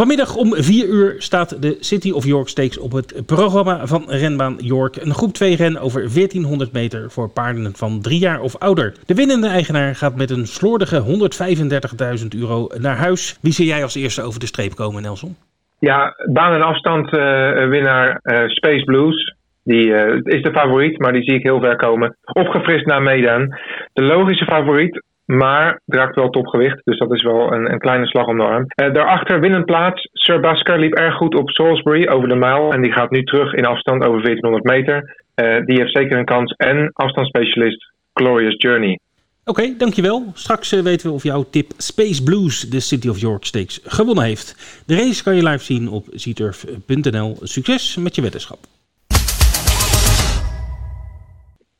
Vanmiddag om 4 uur staat de City of York Stakes op het programma van renbaan York. Een groep 2 ren over 1400 meter voor paarden van 3 jaar of ouder. De winnende eigenaar gaat met een slordige 135.000 euro naar huis. Wie zie jij als eerste over de streep komen, Nelson? Ja, baan en afstand uh, winnaar uh, Space Blues. Die uh, is de favoriet, maar die zie ik heel ver komen. Opgefrist naar Medan. De logische favoriet, maar draagt wel topgewicht. Dus dat is wel een, een kleine slag om de arm. Uh, daarachter winnend plaats. Sir Basker liep erg goed op Salisbury over de mijl. En die gaat nu terug in afstand over 1400 meter. Uh, die heeft zeker een kans. En afstandsspecialist Glorious Journey. Oké, dankjewel. Straks uh, weten we of jouw tip Space Blues de City of York Stakes gewonnen heeft. De race kan je live zien op zturf.nl. Succes met je wetenschap.